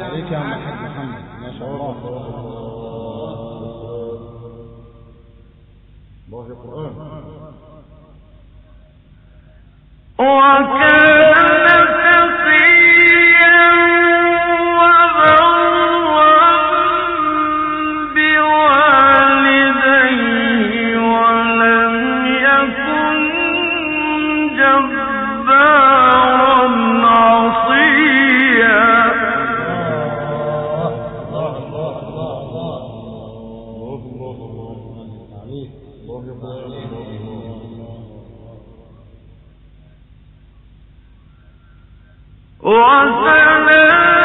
عليك يا محمد. محمد ما شاء الله. الله قرآن وكان وسلام